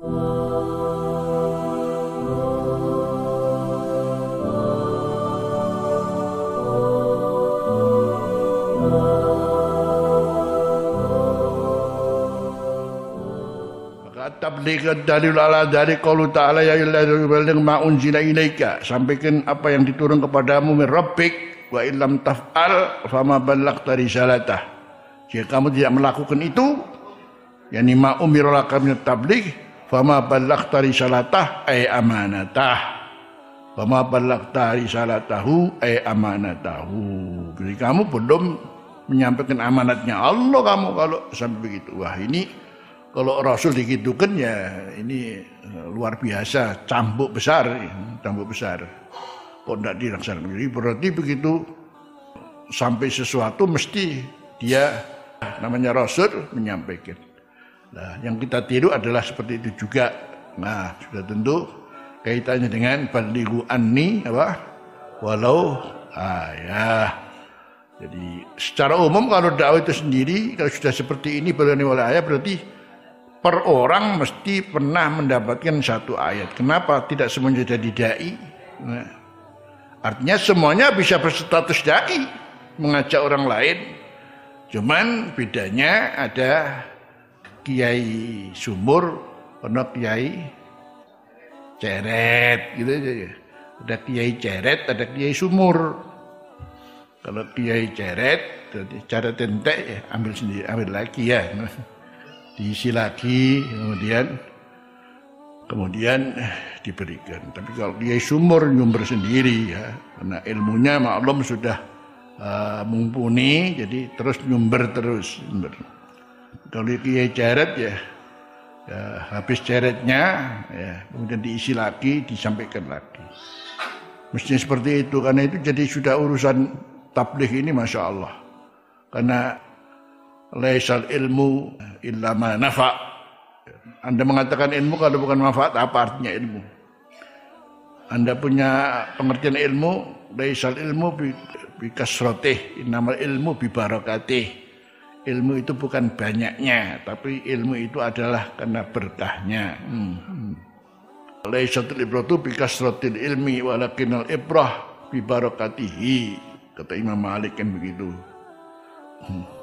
tabligh dalil ala dari qaulu ta'ala ya ayyuhalladzina ma unzila ilaika. Sampaikan apa yang diturun kepadamu min rabbik wa illam taf'al fama ballaghta risalatah. Jika kamu tidak melakukan itu yakni ma umira laka min tabligh fama ballaghta risalatah ay amanatah fama ballaghta risalatahu ay amanatahu jadi kamu belum menyampaikan amanatnya Allah kamu kalau sampai begitu wah ini kalau Rasul digitukan ya ini eh, luar biasa, cambuk besar, cambuk besar. Kok tidak dilaksanakan? Jadi berarti begitu sampai sesuatu mesti dia namanya Rasul menyampaikan. Nah, yang kita tiru adalah seperti itu juga. Nah, sudah tentu kaitannya dengan balighu anni apa? Walau ayah. Jadi secara umum kalau dakwah itu sendiri kalau sudah seperti ini balighu oleh ayah berarti per orang mesti pernah mendapatkan satu ayat. Kenapa tidak semuanya jadi dai? Nah, artinya semuanya bisa berstatus dai, mengajak orang lain. Cuman bedanya ada kiai sumur, ada kiai ceret gitu aja. Ada kiai ceret, ada kiai sumur. Kalau kiai ceret, cara tentek ya ambil sendiri, ambil lagi ya diisi lagi kemudian kemudian diberikan tapi kalau dia sumur nyumber sendiri ya karena ilmunya maklum sudah uh, mumpuni jadi terus nyumber terus nyumber. Kalau dia ceret ya, ya habis ceretnya ya kemudian diisi lagi disampaikan lagi mestinya seperti itu karena itu jadi sudah urusan tabligh ini masya Allah karena laisal ilmu illa ma nafa. Anda mengatakan ilmu kalau bukan manfaat apa artinya ilmu? Anda punya pengertian ilmu laisal ilmu bi, bi kasrotih ilmu bi barakatih. Ilmu itu bukan banyaknya, tapi ilmu itu adalah karena berkahnya. Hmm. hmm. Laisatul ibratu bi kasratil ilmi walakinal ibrah bi barakatihi. Kata Imam Malik kan begitu. Hmm.